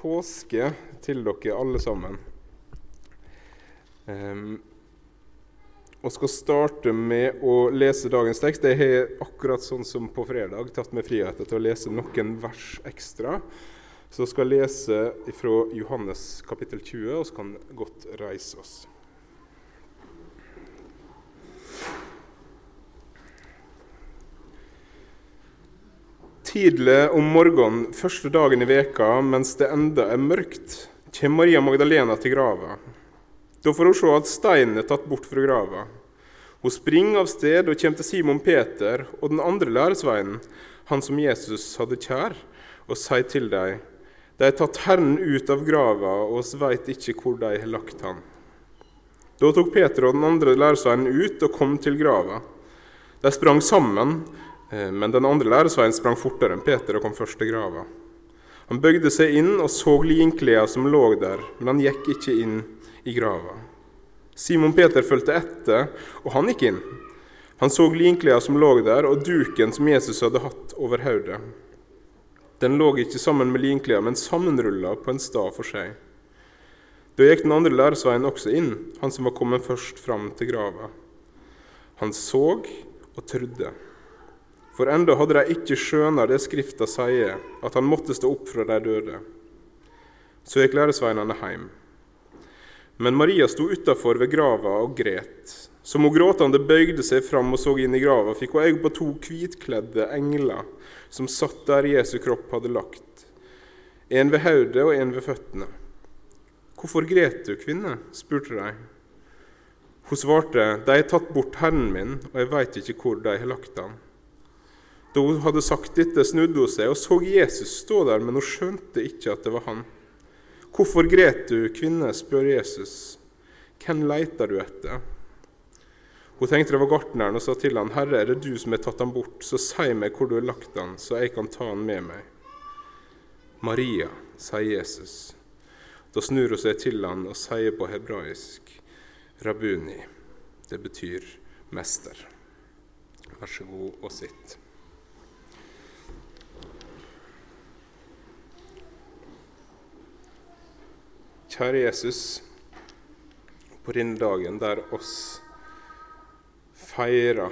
påske til dere alle sammen. Um, og skal starte med å lese dagens tekst. Jeg har akkurat sånn som på fredag tatt meg friheten til å lese noen vers ekstra. Så jeg skal lese fra Johannes kapittel 20, og så kan godt reise oss. Tidlig om morgenen første dagen i veka, mens det enda er mørkt, kommer Maria Magdalena til grava. Da får hun se at steinen er tatt bort fra grava. Hun springer av sted og kommer til Simon Peter og den andre læresveinen, han som Jesus hadde kjær, og sier til dem, De har tatt Herren ut av grava, og oss veit ikke hvor de har lagt han. Da tok Peter og den andre læresveinen ut og kom til grava. De sprang sammen, men den andre læresveien sprang fortere enn Peter og kom først til grava. Han bøgde seg inn og så linklærne som lå der, men han gikk ikke inn i grava. Simon Peter fulgte etter, og han gikk inn. Han så linklærne som lå der, og duken som Jesus hadde hatt over hodet. Den lå ikke sammen med linklærne, men sammenrulla på en stad for seg. Da gikk den andre læresveien også inn, han som var kommet først fram til grava. Han så og trodde. For enda hadde de ikke skjøna det Skrifta sier, at han måtte stå opp fra de døde. Så gikk læresveinene hjem. Men Maria sto utafor ved grava og gret. Som hun gråtende bøyde seg fram og så inn i grava, fikk hun øye på to hvitkledde engler som satt der Jesu kropp hadde lagt, en ved hodet og en ved føttene. Hvorfor gret du, kvinne? spurte de. Hun svarte, De har tatt bort Herren min, og jeg veit ikke hvor de har lagt han. Da hun hadde sagt dette, snudde hun seg og så Jesus stå der, men hun skjønte ikke at det var han. Hvorfor gret du, kvinne? spør Jesus. Hvem leiter du etter? Hun tenkte det var gartneren og sa til han, Herre, er det du som har tatt ham bort, så si meg hvor du har lagt han, så jeg kan ta han med meg. Maria, sier Jesus. Da snur hun seg til han og sier på hebraisk, Rabuni. Det betyr mester. Vær så god og sitt. Kjære Jesus, på denne dagen der oss feirer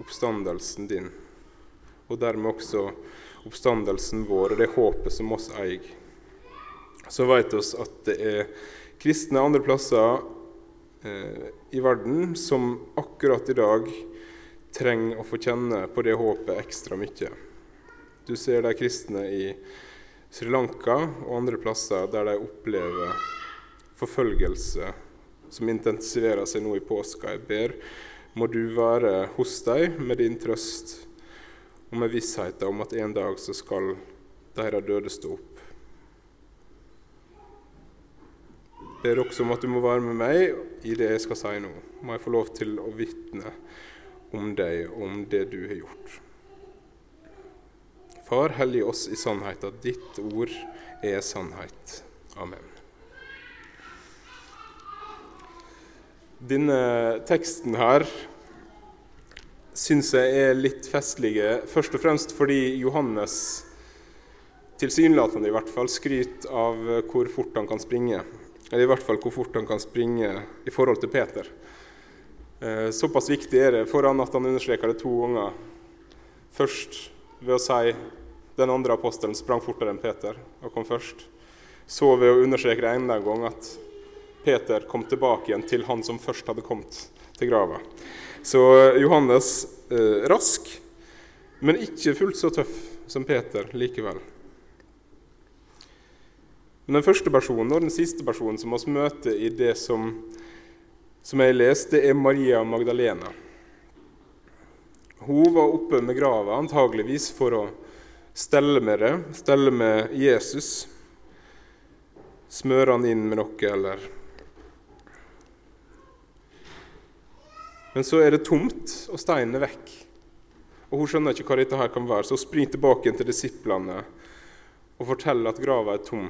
oppstandelsen din, og dermed også oppstandelsen vår og det håpet som oss eier, så vet vi at det er kristne andre plasser eh, i verden som akkurat i dag trenger å få kjenne på det håpet ekstra mye. Du ser de kristne i Sri Lanka og andre plasser der de opplever forfølgelse som intensiverer seg nå i påska. Jeg ber, må du være hos dem med din trøst og med vissheten om at en dag så skal deres døde stå opp. Jeg ber også om at du må være med meg i det jeg skal si nå. Må jeg få lov til å vitne om deg og om det du har gjort. Far, hellig oss i sannhet, at ditt ord er sannhet. Amen. Denne teksten her syns jeg er litt festlige, først og fremst fordi Johannes tilsynelatende i hvert fall skryter av hvor fort han kan springe. Eller i hvert fall hvor fort han kan springe i forhold til Peter. Eh, såpass viktig er det for han at han understreker det to ganger. Først ved å si den andre apostelen sprang fortere enn Peter og kom først. Så ved å understreke det enda en gang at Peter kom tilbake igjen til han som først hadde kommet til grava. Så Johannes eh, rask, men ikke fullt så tøff som Peter likevel. Men Den første personen og den siste personen som vi møter i det som, som jeg har lest, det er Maria Magdalena. Hun var oppe med grava antageligvis for å stelle med det, stelle med Jesus. Smøre han inn med noe, eller Men så er det tomt, og steinen er vekk. Og Hun skjønner ikke hva dette her kan være, så hun springer tilbake til disiplene og forteller at grava er tom.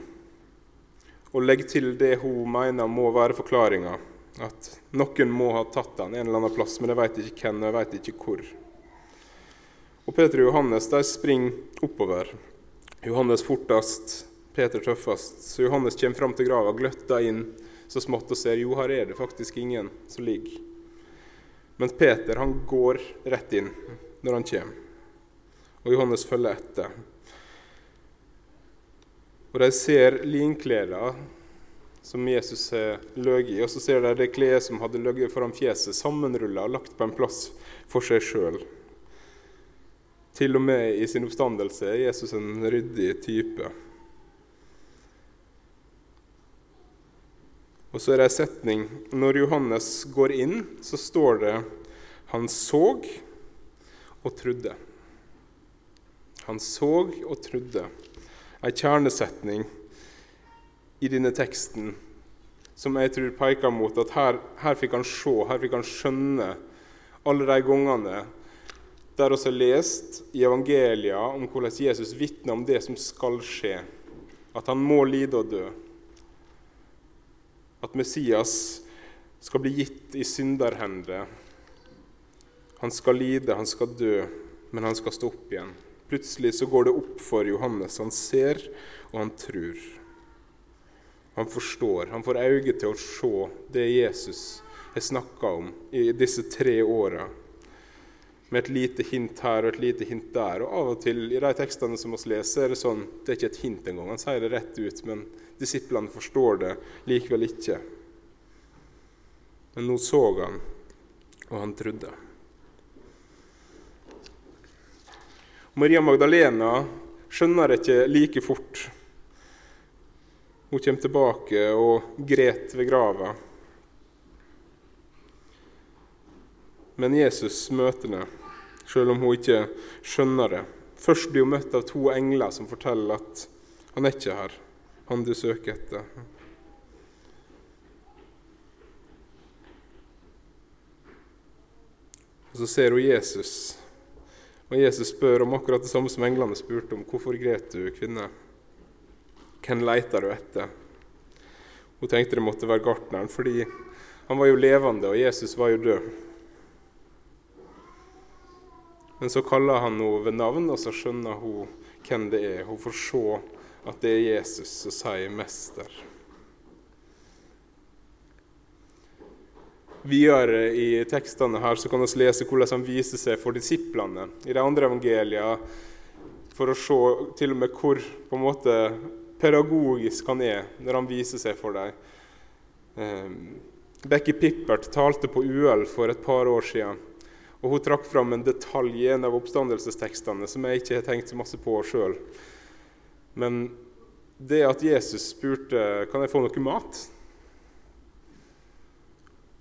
Og legger til det hun mener må være forklaringa, at noen må ha tatt den en eller annen plass, men jeg vet ikke hvem og jeg vet ikke hvor. Og Peter og Johannes de springer oppover. Johannes fortest Peter tøffest, så Johannes kommer fram til grava, gløtter inn så smått og ser jo, her er det faktisk ingen som ligger. Mens Peter han går rett inn når han kommer, og Johannes følger etter. Og de ser linklærne som Jesus har løyet i, og så ser de det kledet som hadde ligget foran fjeset, sammenrulla og lagt på en plass for seg sjøl. Til og med i sin oppstandelse er Jesus en ryddig type. Og så er det en setning Når Johannes går inn, så står det han såg og trodde. Han såg og trodde. En kjernesetning i denne teksten som jeg tror peker mot at her, her fikk han se, her fikk han skjønne alle de gangene der vi har lest i evangelia om hvordan Jesus vitner om det som skal skje, at han må lide og dø at Messias skal bli gitt i synderhender. Han skal lide, han skal dø, men han skal stå opp igjen. Plutselig så går det opp for Johannes. Han ser, og han tror. Han forstår. Han får øye til å se det Jesus har snakka om i disse tre åra. Med et lite hint her og et lite hint der. Og Av og til i de tekstene som vi leser, er det sånn det er ikke et hint engang. Han sier det rett ut, men Disiplene forstår det likevel ikke. Men nå så han, og han trodde. Maria Magdalena skjønner det ikke like fort. Hun kommer tilbake og gret ved grava. Men Jesus møter henne, selv om hun ikke skjønner det. Først blir hun møtt av to engler som forteller at han er ikke her han du søker etter. Og Så ser hun Jesus, og Jesus spør om akkurat det samme som englene spurte om. Hvorfor gret du, kvinne? Hvem leter du etter? Hun tenkte det måtte være gartneren, fordi han var jo levende, og Jesus var jo død. Men så kaller han henne ved navn, og så skjønner hun hvem det er. Hun får se at det er Jesus som sier 'mester'. Videre i tekstene her så kan vi lese hvordan han viser seg for disiplene i de andre evangeliene, for å se til og med hvor på en måte pedagogisk han er når han viser seg for dem. Ehm, Becky Pippert talte på UL for et par år siden. Og Hun trakk fram en detalj i en av oppstandelsestekstene som jeg ikke har tenkt så masse på sjøl. Men det at Jesus spurte kan jeg få noe mat,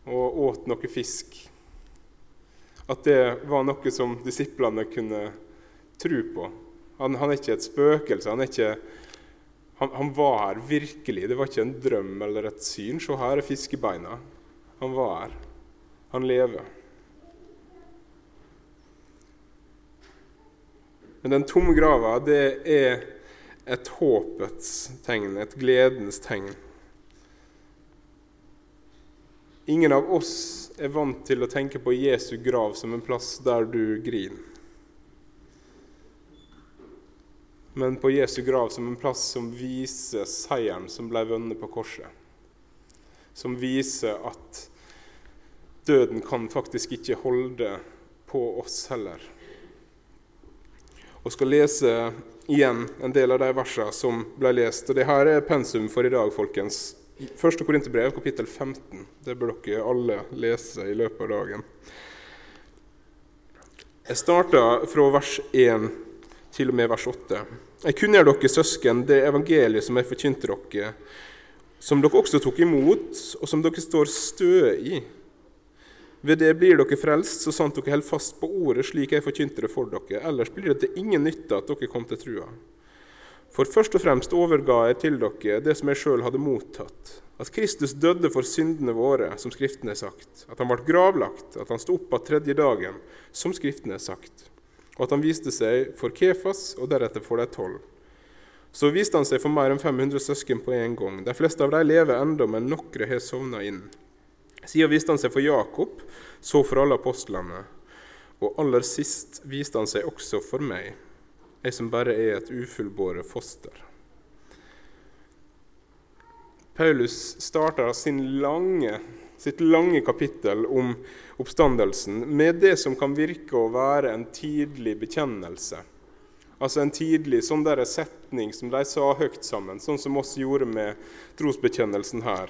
og åt noe fisk, at det var noe som disiplene kunne tro på. Han, han er ikke et spøkelse. Han, ikke, han, han, var her virkelig. Det var ikke en drøm eller et syn. Se, her er fiskebeina. Han var her. Han lever. Men den tomme grava, det er et håpets tegn, et gledens tegn. Ingen av oss er vant til å tenke på Jesu grav som en plass der du griner. Men på Jesu grav som en plass som viser seieren som ble vunnet på korset. Som viser at døden kan faktisk ikke holde på oss heller. Og skal lese igjen en del av de versene som ble lest. Og det her er pensum for i dag, folkens. Første Korinterbrev, kapittel 15. Det bør dere alle lese i løpet av dagen. Jeg starta fra vers 1 til og med vers 8. Jeg kunngjør dere søsken det evangeliet som jeg forkynte dere, som dere også tok imot, og som dere står støe i. Ved det blir dere frelst, så sant dere holder fast på ordet slik jeg forkynte det for dere. Ellers blir det til ingen nytte at dere kom til trua. For først og fremst overga jeg til dere det som jeg sjøl hadde mottatt. At Kristus døde for syndene våre, som Skriften er sagt. At han ble gravlagt, at han sto opp av tredje dagen, som Skriften er sagt. Og at han viste seg for Kefas, og deretter for de tolv. Så viste han seg for mer enn 500 søsken på en gang. De fleste av dem lever ennå, men noen har sovna inn. Siden viste han seg for Jakob, så for alle apostlene. Og aller sist viste han seg også for meg, jeg som bare er et ufullbåret foster. Paulus starter lange, sitt lange kapittel om oppstandelsen med det som kan virke å være en tidlig bekjennelse. Altså en tidlig sånn der setning som de sa høyt sammen, sånn som oss gjorde med trosbekjennelsen her.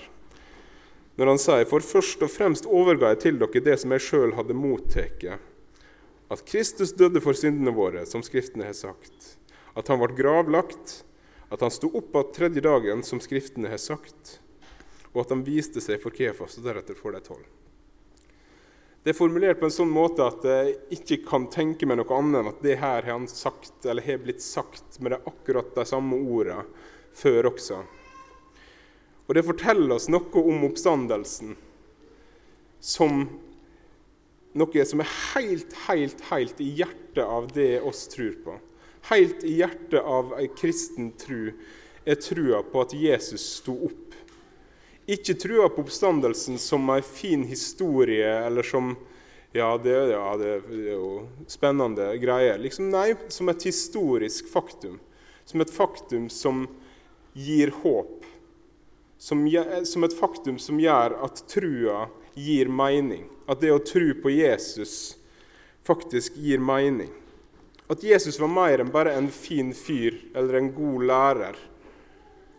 Når han sier for først og fremst overga jeg til dere det som jeg sjøl hadde mottatt, at Kristus døde for syndene våre, som Skriftene har sagt, at han ble gravlagt, at han sto opp av tredje dagen, som Skriftene har sagt, og at han viste seg for Kefas og deretter for de tolv. Det er formulert på en sånn måte at jeg ikke kan tenke meg noe annet enn at det her har han sagt, eller har blitt sagt med det akkurat de samme ordene før også. Og det forteller oss noe om oppstandelsen som noe som er helt, helt, helt i hjertet av det oss tror på. Helt i hjertet av ei kristen tru er trua på at Jesus sto opp ikke trua på oppstandelsen som ei fin historie eller som ja, det, ja, det er jo spennende greier. Liksom, nei, som et historisk faktum. Som et faktum som gir håp. Som, som et faktum som gjør at trua gir mening. At det å tro på Jesus faktisk gir mening. At Jesus var mer enn bare en fin fyr eller en god lærer.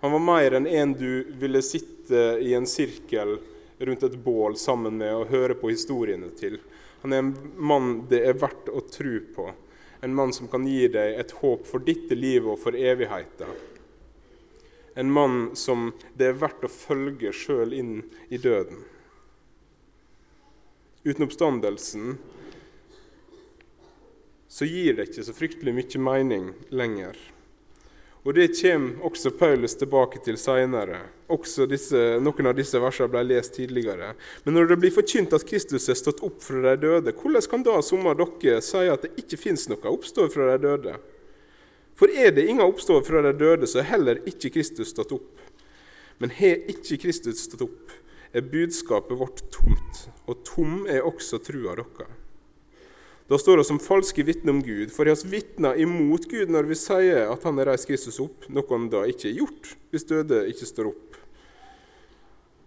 Han var mer enn en du ville sitte i en sirkel rundt et bål sammen med og høre på historiene til. Han er en mann det er verdt å tro på. En mann som kan gi deg et håp for ditt liv og for evigheten. En mann som det er verdt å følge sjøl inn i døden. Uten oppstandelsen så gir det ikke så fryktelig mye mening lenger. Og Det kommer også Paulus tilbake til seinere. Noen av disse versene ble lest tidligere. Men når det blir forkynt at Kristus er stått opp fra de døde, hvordan kan da somme av dere si at det ikke fins noe oppstår fra de døde? For er det ingen oppstår fra de døde, så er heller ikke Kristus stått opp. Men har ikke Kristus stått opp, er budskapet vårt tomt, og tom er også trua deres. Da står det som falske vitner om Gud, for vi vitner imot Gud når vi sier at han har reist Kristus opp, noe han da ikke har gjort hvis døde ikke står opp.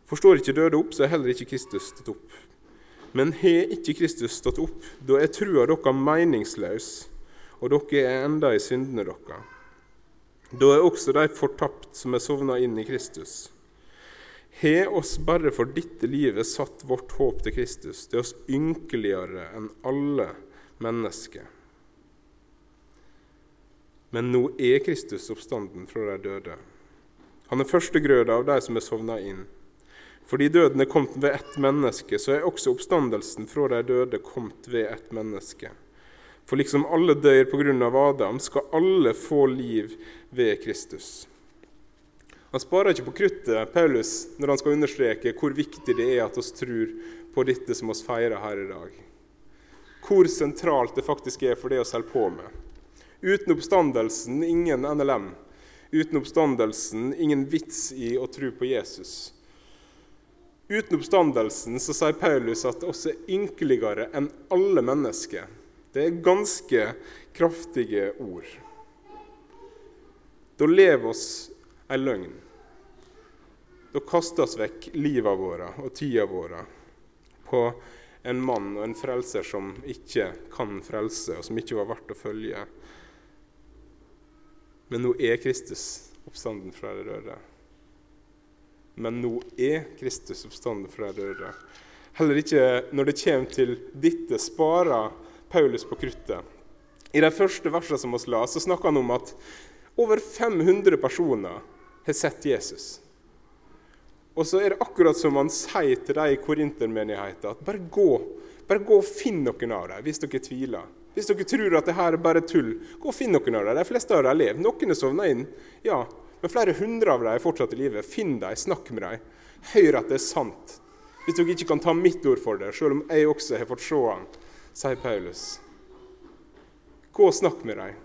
Forstår ikke døde opp, så er heller ikke Kristus stått opp. Men har ikke Kristus stått opp, da er trua dere meningsløs, og dere er enda i syndene deres. Da er også de fortapt som er sovna inn i Kristus. Har oss bare for dette livet satt vårt håp til Kristus, det er oss ynkeligere enn alle mennesker. Men nå er Kristus oppstanden fra de døde. Han er førstegrøda av de som er sovna inn. Fordi døden er kommet ved ett menneske, så er også oppstandelsen fra de døde kommet ved ett menneske. For liksom alle dør av Adam, skal alle få liv ved Kristus. Han sparer ikke på kruttet, Paulus, når han skal understreke hvor viktig det er at oss tror på dette som oss feirer her i dag hvor sentralt det faktisk er for det å holde på med. Uten oppstandelsen ingen NLM. Uten oppstandelsen ingen vits i å tro på Jesus. Uten oppstandelsen så sier Paulus at oss er ynkeligere enn alle mennesker. Det er ganske kraftige ord. Da lever oss ei løgn. Da kastes vekk livet våre og tida vår på en mann og en frelser som ikke kan frelse, og som ikke var verdt å følge. Men nå er Kristus oppstanden fra de døde. Men nå er Kristus oppstanden fra de døde. Heller ikke når det kommer til dette, sparer Paulus på kruttet. I de første versene som vi la, så snakker han om at over 500 personer har sett Jesus. Og så er det akkurat som han sier til de i korintermenigheten at bare gå, bare gå og finn noen av dem hvis dere tviler. Hvis dere tror at det her er bare tull, gå og finn noen av dem. De fleste av dem har levd. Noen er sovna inn, ja, men flere hundre av dem er fortsatt i live. Finn dem, snakk med dem. Hør at det er sant. Hvis dere ikke kan ta mitt ord for det, selv om jeg også har fått se han, sier Paulus. Gå og snakk med dem.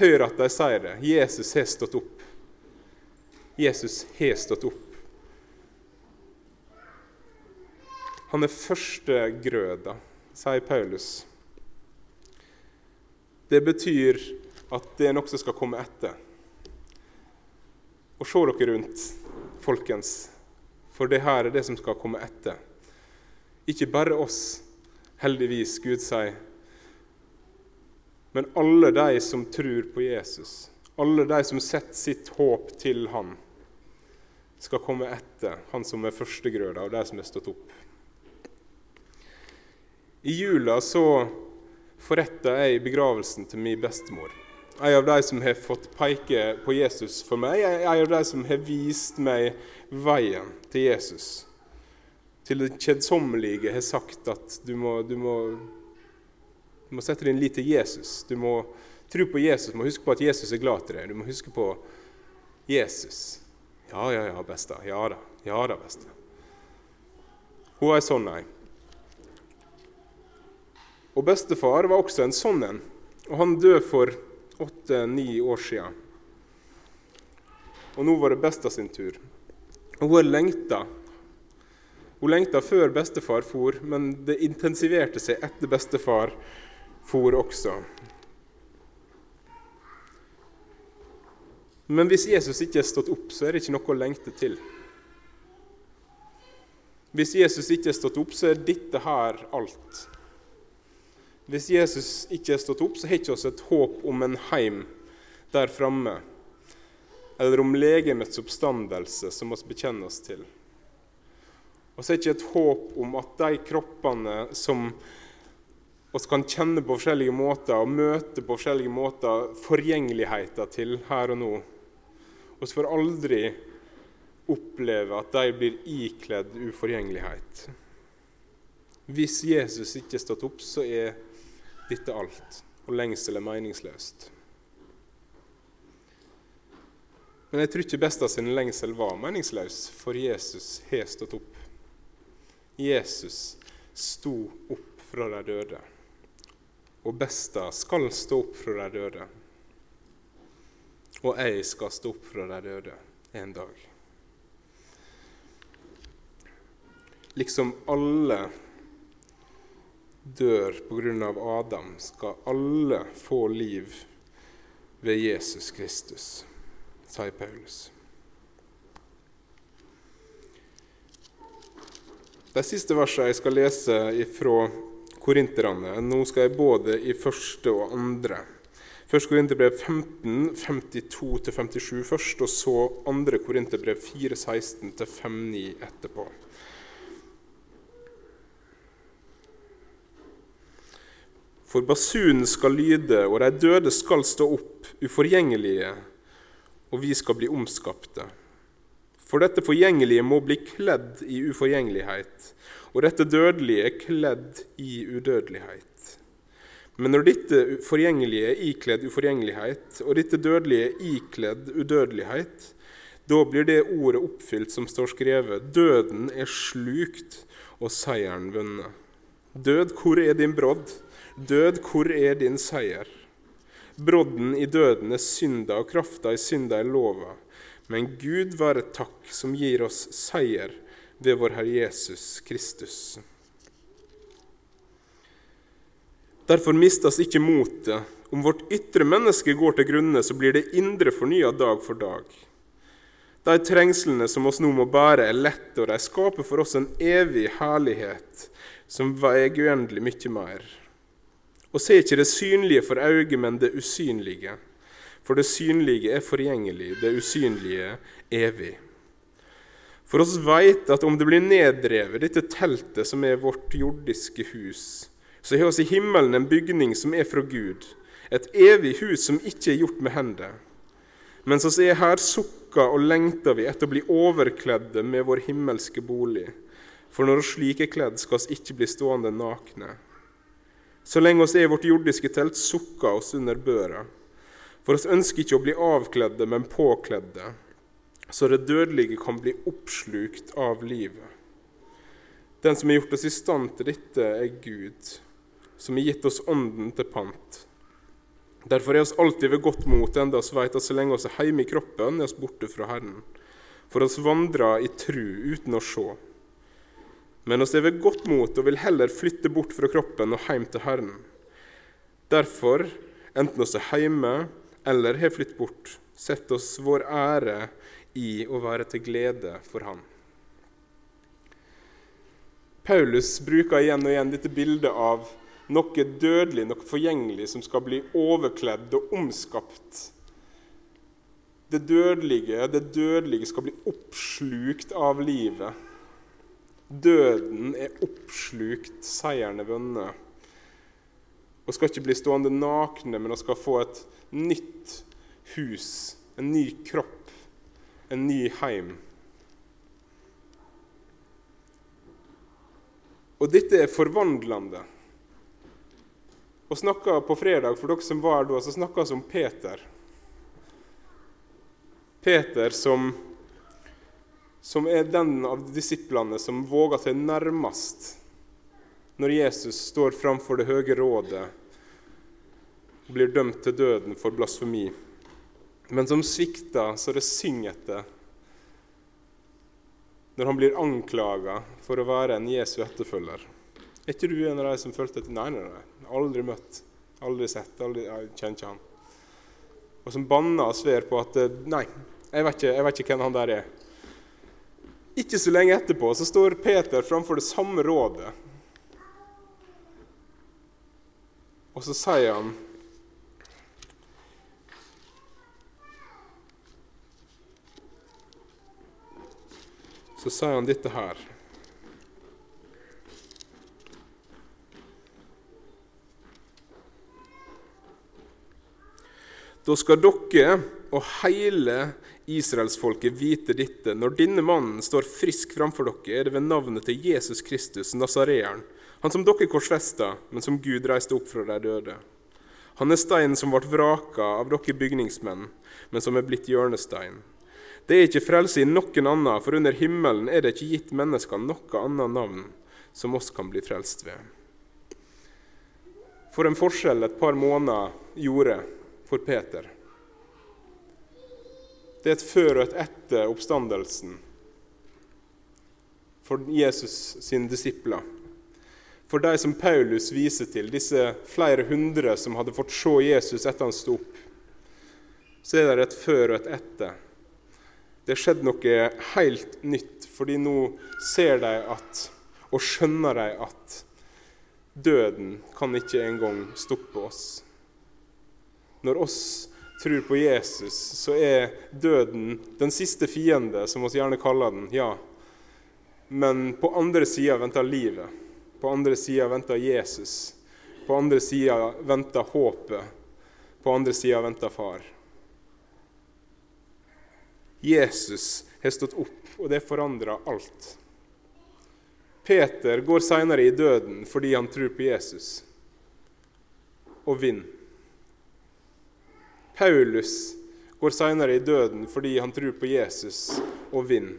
Hør at de sier det. Jesus har stått opp. Jesus har stått opp. Han er førstegrøda, sier Paulus. Det betyr at det er noe som skal komme etter. Og se dere rundt. folkens, for det her er det som skal komme etter. Ikke bare oss, heldigvis, Gud sier, men alle de som tror på Jesus, alle de som setter sitt håp til Han, skal komme etter Han som er førstegrøda og de som er stått opp. I jula så forretta jeg begravelsen til min bestemor. En av de som har fått peke på Jesus for meg, en av de som har vist meg veien til Jesus. Til det kjedsommelige har sagt at du må, du må, du må sette din lit til Jesus. Du må tro på Jesus, du må huske på at Jesus er glad til deg. Du må huske på Jesus. Ja, ja, ja, besta. Ja da. Ja da, besta. Hun er sånn ei. Og bestefar var også en sånn en. Og han døde for åtte-ni år siden. Og nå var det besta sin tur. Og hun lengta. Hun lengta før bestefar for, men det intensiverte seg etter bestefar for også. Men hvis Jesus ikke er stått opp, så er det ikke noe å lengte til. Hvis Jesus ikke er stått opp, så er dette her alt. Hvis Jesus ikke er stått opp, så har ikke oss et håp om en heim der framme, eller om legemets oppstandelse, som vi bekjenner oss til. Vi det ikke et håp om at de kroppene som oss kan kjenne på forskjellige måter og møte på forskjellige måter forgjengeligheten til her og nå, vi får aldri oppleve at de blir ikledd uforgjengelighet. Hvis Jesus ikke er stått opp, så er dette alt, og lengsel er meningsløst. Men jeg tror ikke Besta sin lengsel var meningsløs, for Jesus har stått opp. Jesus sto opp fra de døde, og Besta skal stå opp fra de døde og jeg skal stå opp fra de døde en dag. Liksom alle dør pga. Adam, skal alle få liv ved Jesus Kristus, sier Paulus. De siste versene jeg skal lese fra korinterne Nå skal jeg både i første og andre Først Korinterbrev 15, 52-57 først, og så andre Korinterbrev 4, 16-5-9 etterpå. For basunen skal lyde, og de døde skal stå opp, uforgjengelige, og vi skal bli omskapte. For dette forgjengelige må bli kledd i uforgjengelighet, og dette dødelige kledd i udødelighet. Men når dette forgjengelige er ikledd uforgjengelighet, og dette dødelige er ikledd udødelighet, da blir det ordet oppfylt som står skrevet:" Døden er slukt, og seieren vunnet. Død, hvor er din brodd? Død, hvor er din seier? Brodden i døden er synda, og krafta i synda er lova. Men Gud være takk, som gir oss seier ved vår Herre Jesus Kristus. Derfor mistes ikke motet. Om vårt ytre menneske går til grunne, så blir det indre fornya dag for dag. De trengslene som oss nå må bære, er lette, og de skaper for oss en evig herlighet som veier uendelig mye mer. Og se ikke det synlige for øyet, men det usynlige. For det synlige er forgjengelig, det usynlige evig. For oss veit at om det blir neddrevet, dette teltet som er vårt jordiske hus, så har oss i himmelen en bygning som er fra Gud, et evig hus som ikke er gjort med hender. Mens oss er her, sukker og lengter vi etter å bli overkledde med vår himmelske bolig. For når oss slik er kledd, skal oss ikke bli stående nakne. Så lenge oss er i vårt jordiske telt, sukker oss under børa. For oss ønsker ikke å bli avkledde, men påkledde, så det dødelige kan bli oppslukt av livet. Den som har gjort oss i stand til dette, er Gud som har gitt oss Ånden til pant. Derfor er oss alltid ved godt mot, enda oss veit at så lenge oss er hjemme i kroppen, er oss borte fra Herren. For oss vandrer i tru uten å se. Men oss er ved godt mot og vil heller flytte bort fra kroppen og hjem til Herren. Derfor, enten oss er hjemme eller har flyttet bort, sett oss vår ære i å være til glede for Han. Paulus bruker igjen og igjen dette bildet av noe dødelig, noe forgjengelig, som skal bli overkledd og omskapt. Det dødelige, det dødelige skal bli oppslukt av livet. Døden er oppslukt, seieren er vunnet. Og skal ikke bli stående nakne, men skal få et nytt hus, en ny kropp, en ny heim. Og dette er forvandlende. Og snakka på fredag, for dere som var her da, så snakka vi om Peter. Peter som, som er den av disiplene som våger seg nærmest når Jesus står framfor det høye rådet blir dømt til døden for blasfemi, men som svikter så det synger etter når han blir anklaga for å være en Jesu etterfølger. Er ikke du en av de som følte etter? Nei, nei, nei. Aldri møtt, aldri sett, aldri, kjenner ikke han. Og som banna og sver på at Nei, jeg vet, ikke, jeg vet ikke hvem han der er. Ikke så lenge etterpå så står Peter framfor det samme rådet. Og så sier han så sier han dette her. Da skal dere og hele israelsfolket vite dette. Når denne mannen står frisk framfor dere, er det ved navnet til Jesus Kristus, nasareeren, han som dere korsfesta, men som Gud reiste opp fra de døde. Han er steinen som ble vraka av dere bygningsmenn, men som er blitt hjørnestein. Det er ikke frelse i noen annen, for under himmelen er det ikke gitt mennesker noe annet navn som oss kan bli frelst ved. For en forskjell et par måneder gjorde for Peter. Det er et før og et etter oppstandelsen for Jesus sine disipler. For de som Paulus viser til, disse flere hundre som hadde fått se Jesus etter han sto opp, så er det et før og et etter det skjedde noe helt nytt, fordi nå ser de at, og skjønner de at døden kan ikke engang stoppe oss. Når oss tror på Jesus, så er døden den siste fiende, som vi gjerne kaller den. ja. Men på andre sida venter livet. På andre sida venter Jesus. På andre sida venter håpet. På andre sida venter far. Jesus har stått opp, og det forandrer alt. Peter går seinere i døden fordi han tror på Jesus, og vinner. Paulus går seinere i døden fordi han tror på Jesus, og vinner.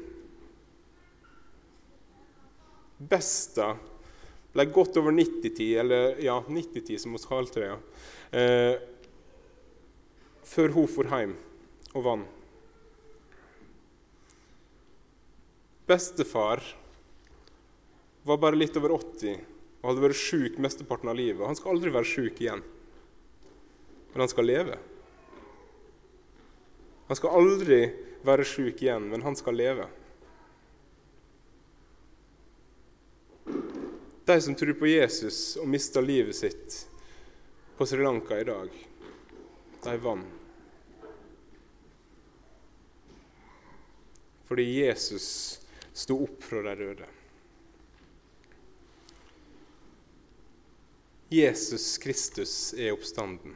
Besta ble godt over 90-tid, eller ja, 90-tid som vi kalte det, eh, før hun for hjem og vant. Bestefar var bare litt over 80 og hadde vært sjuk mesteparten av livet. Han skal aldri være sjuk igjen, men han skal leve. Han skal aldri være sjuk igjen, men han skal leve. De som tror på Jesus og mister livet sitt på Sri Lanka i dag, de vant. Fordi Jesus sto opp fra de døde. Jesus Kristus er oppstanden.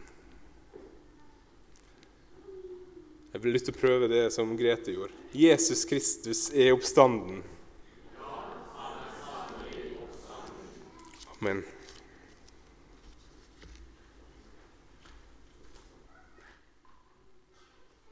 Jeg vil lyst til å prøve det som Grete gjorde. Jesus Kristus er oppstanden. Amen.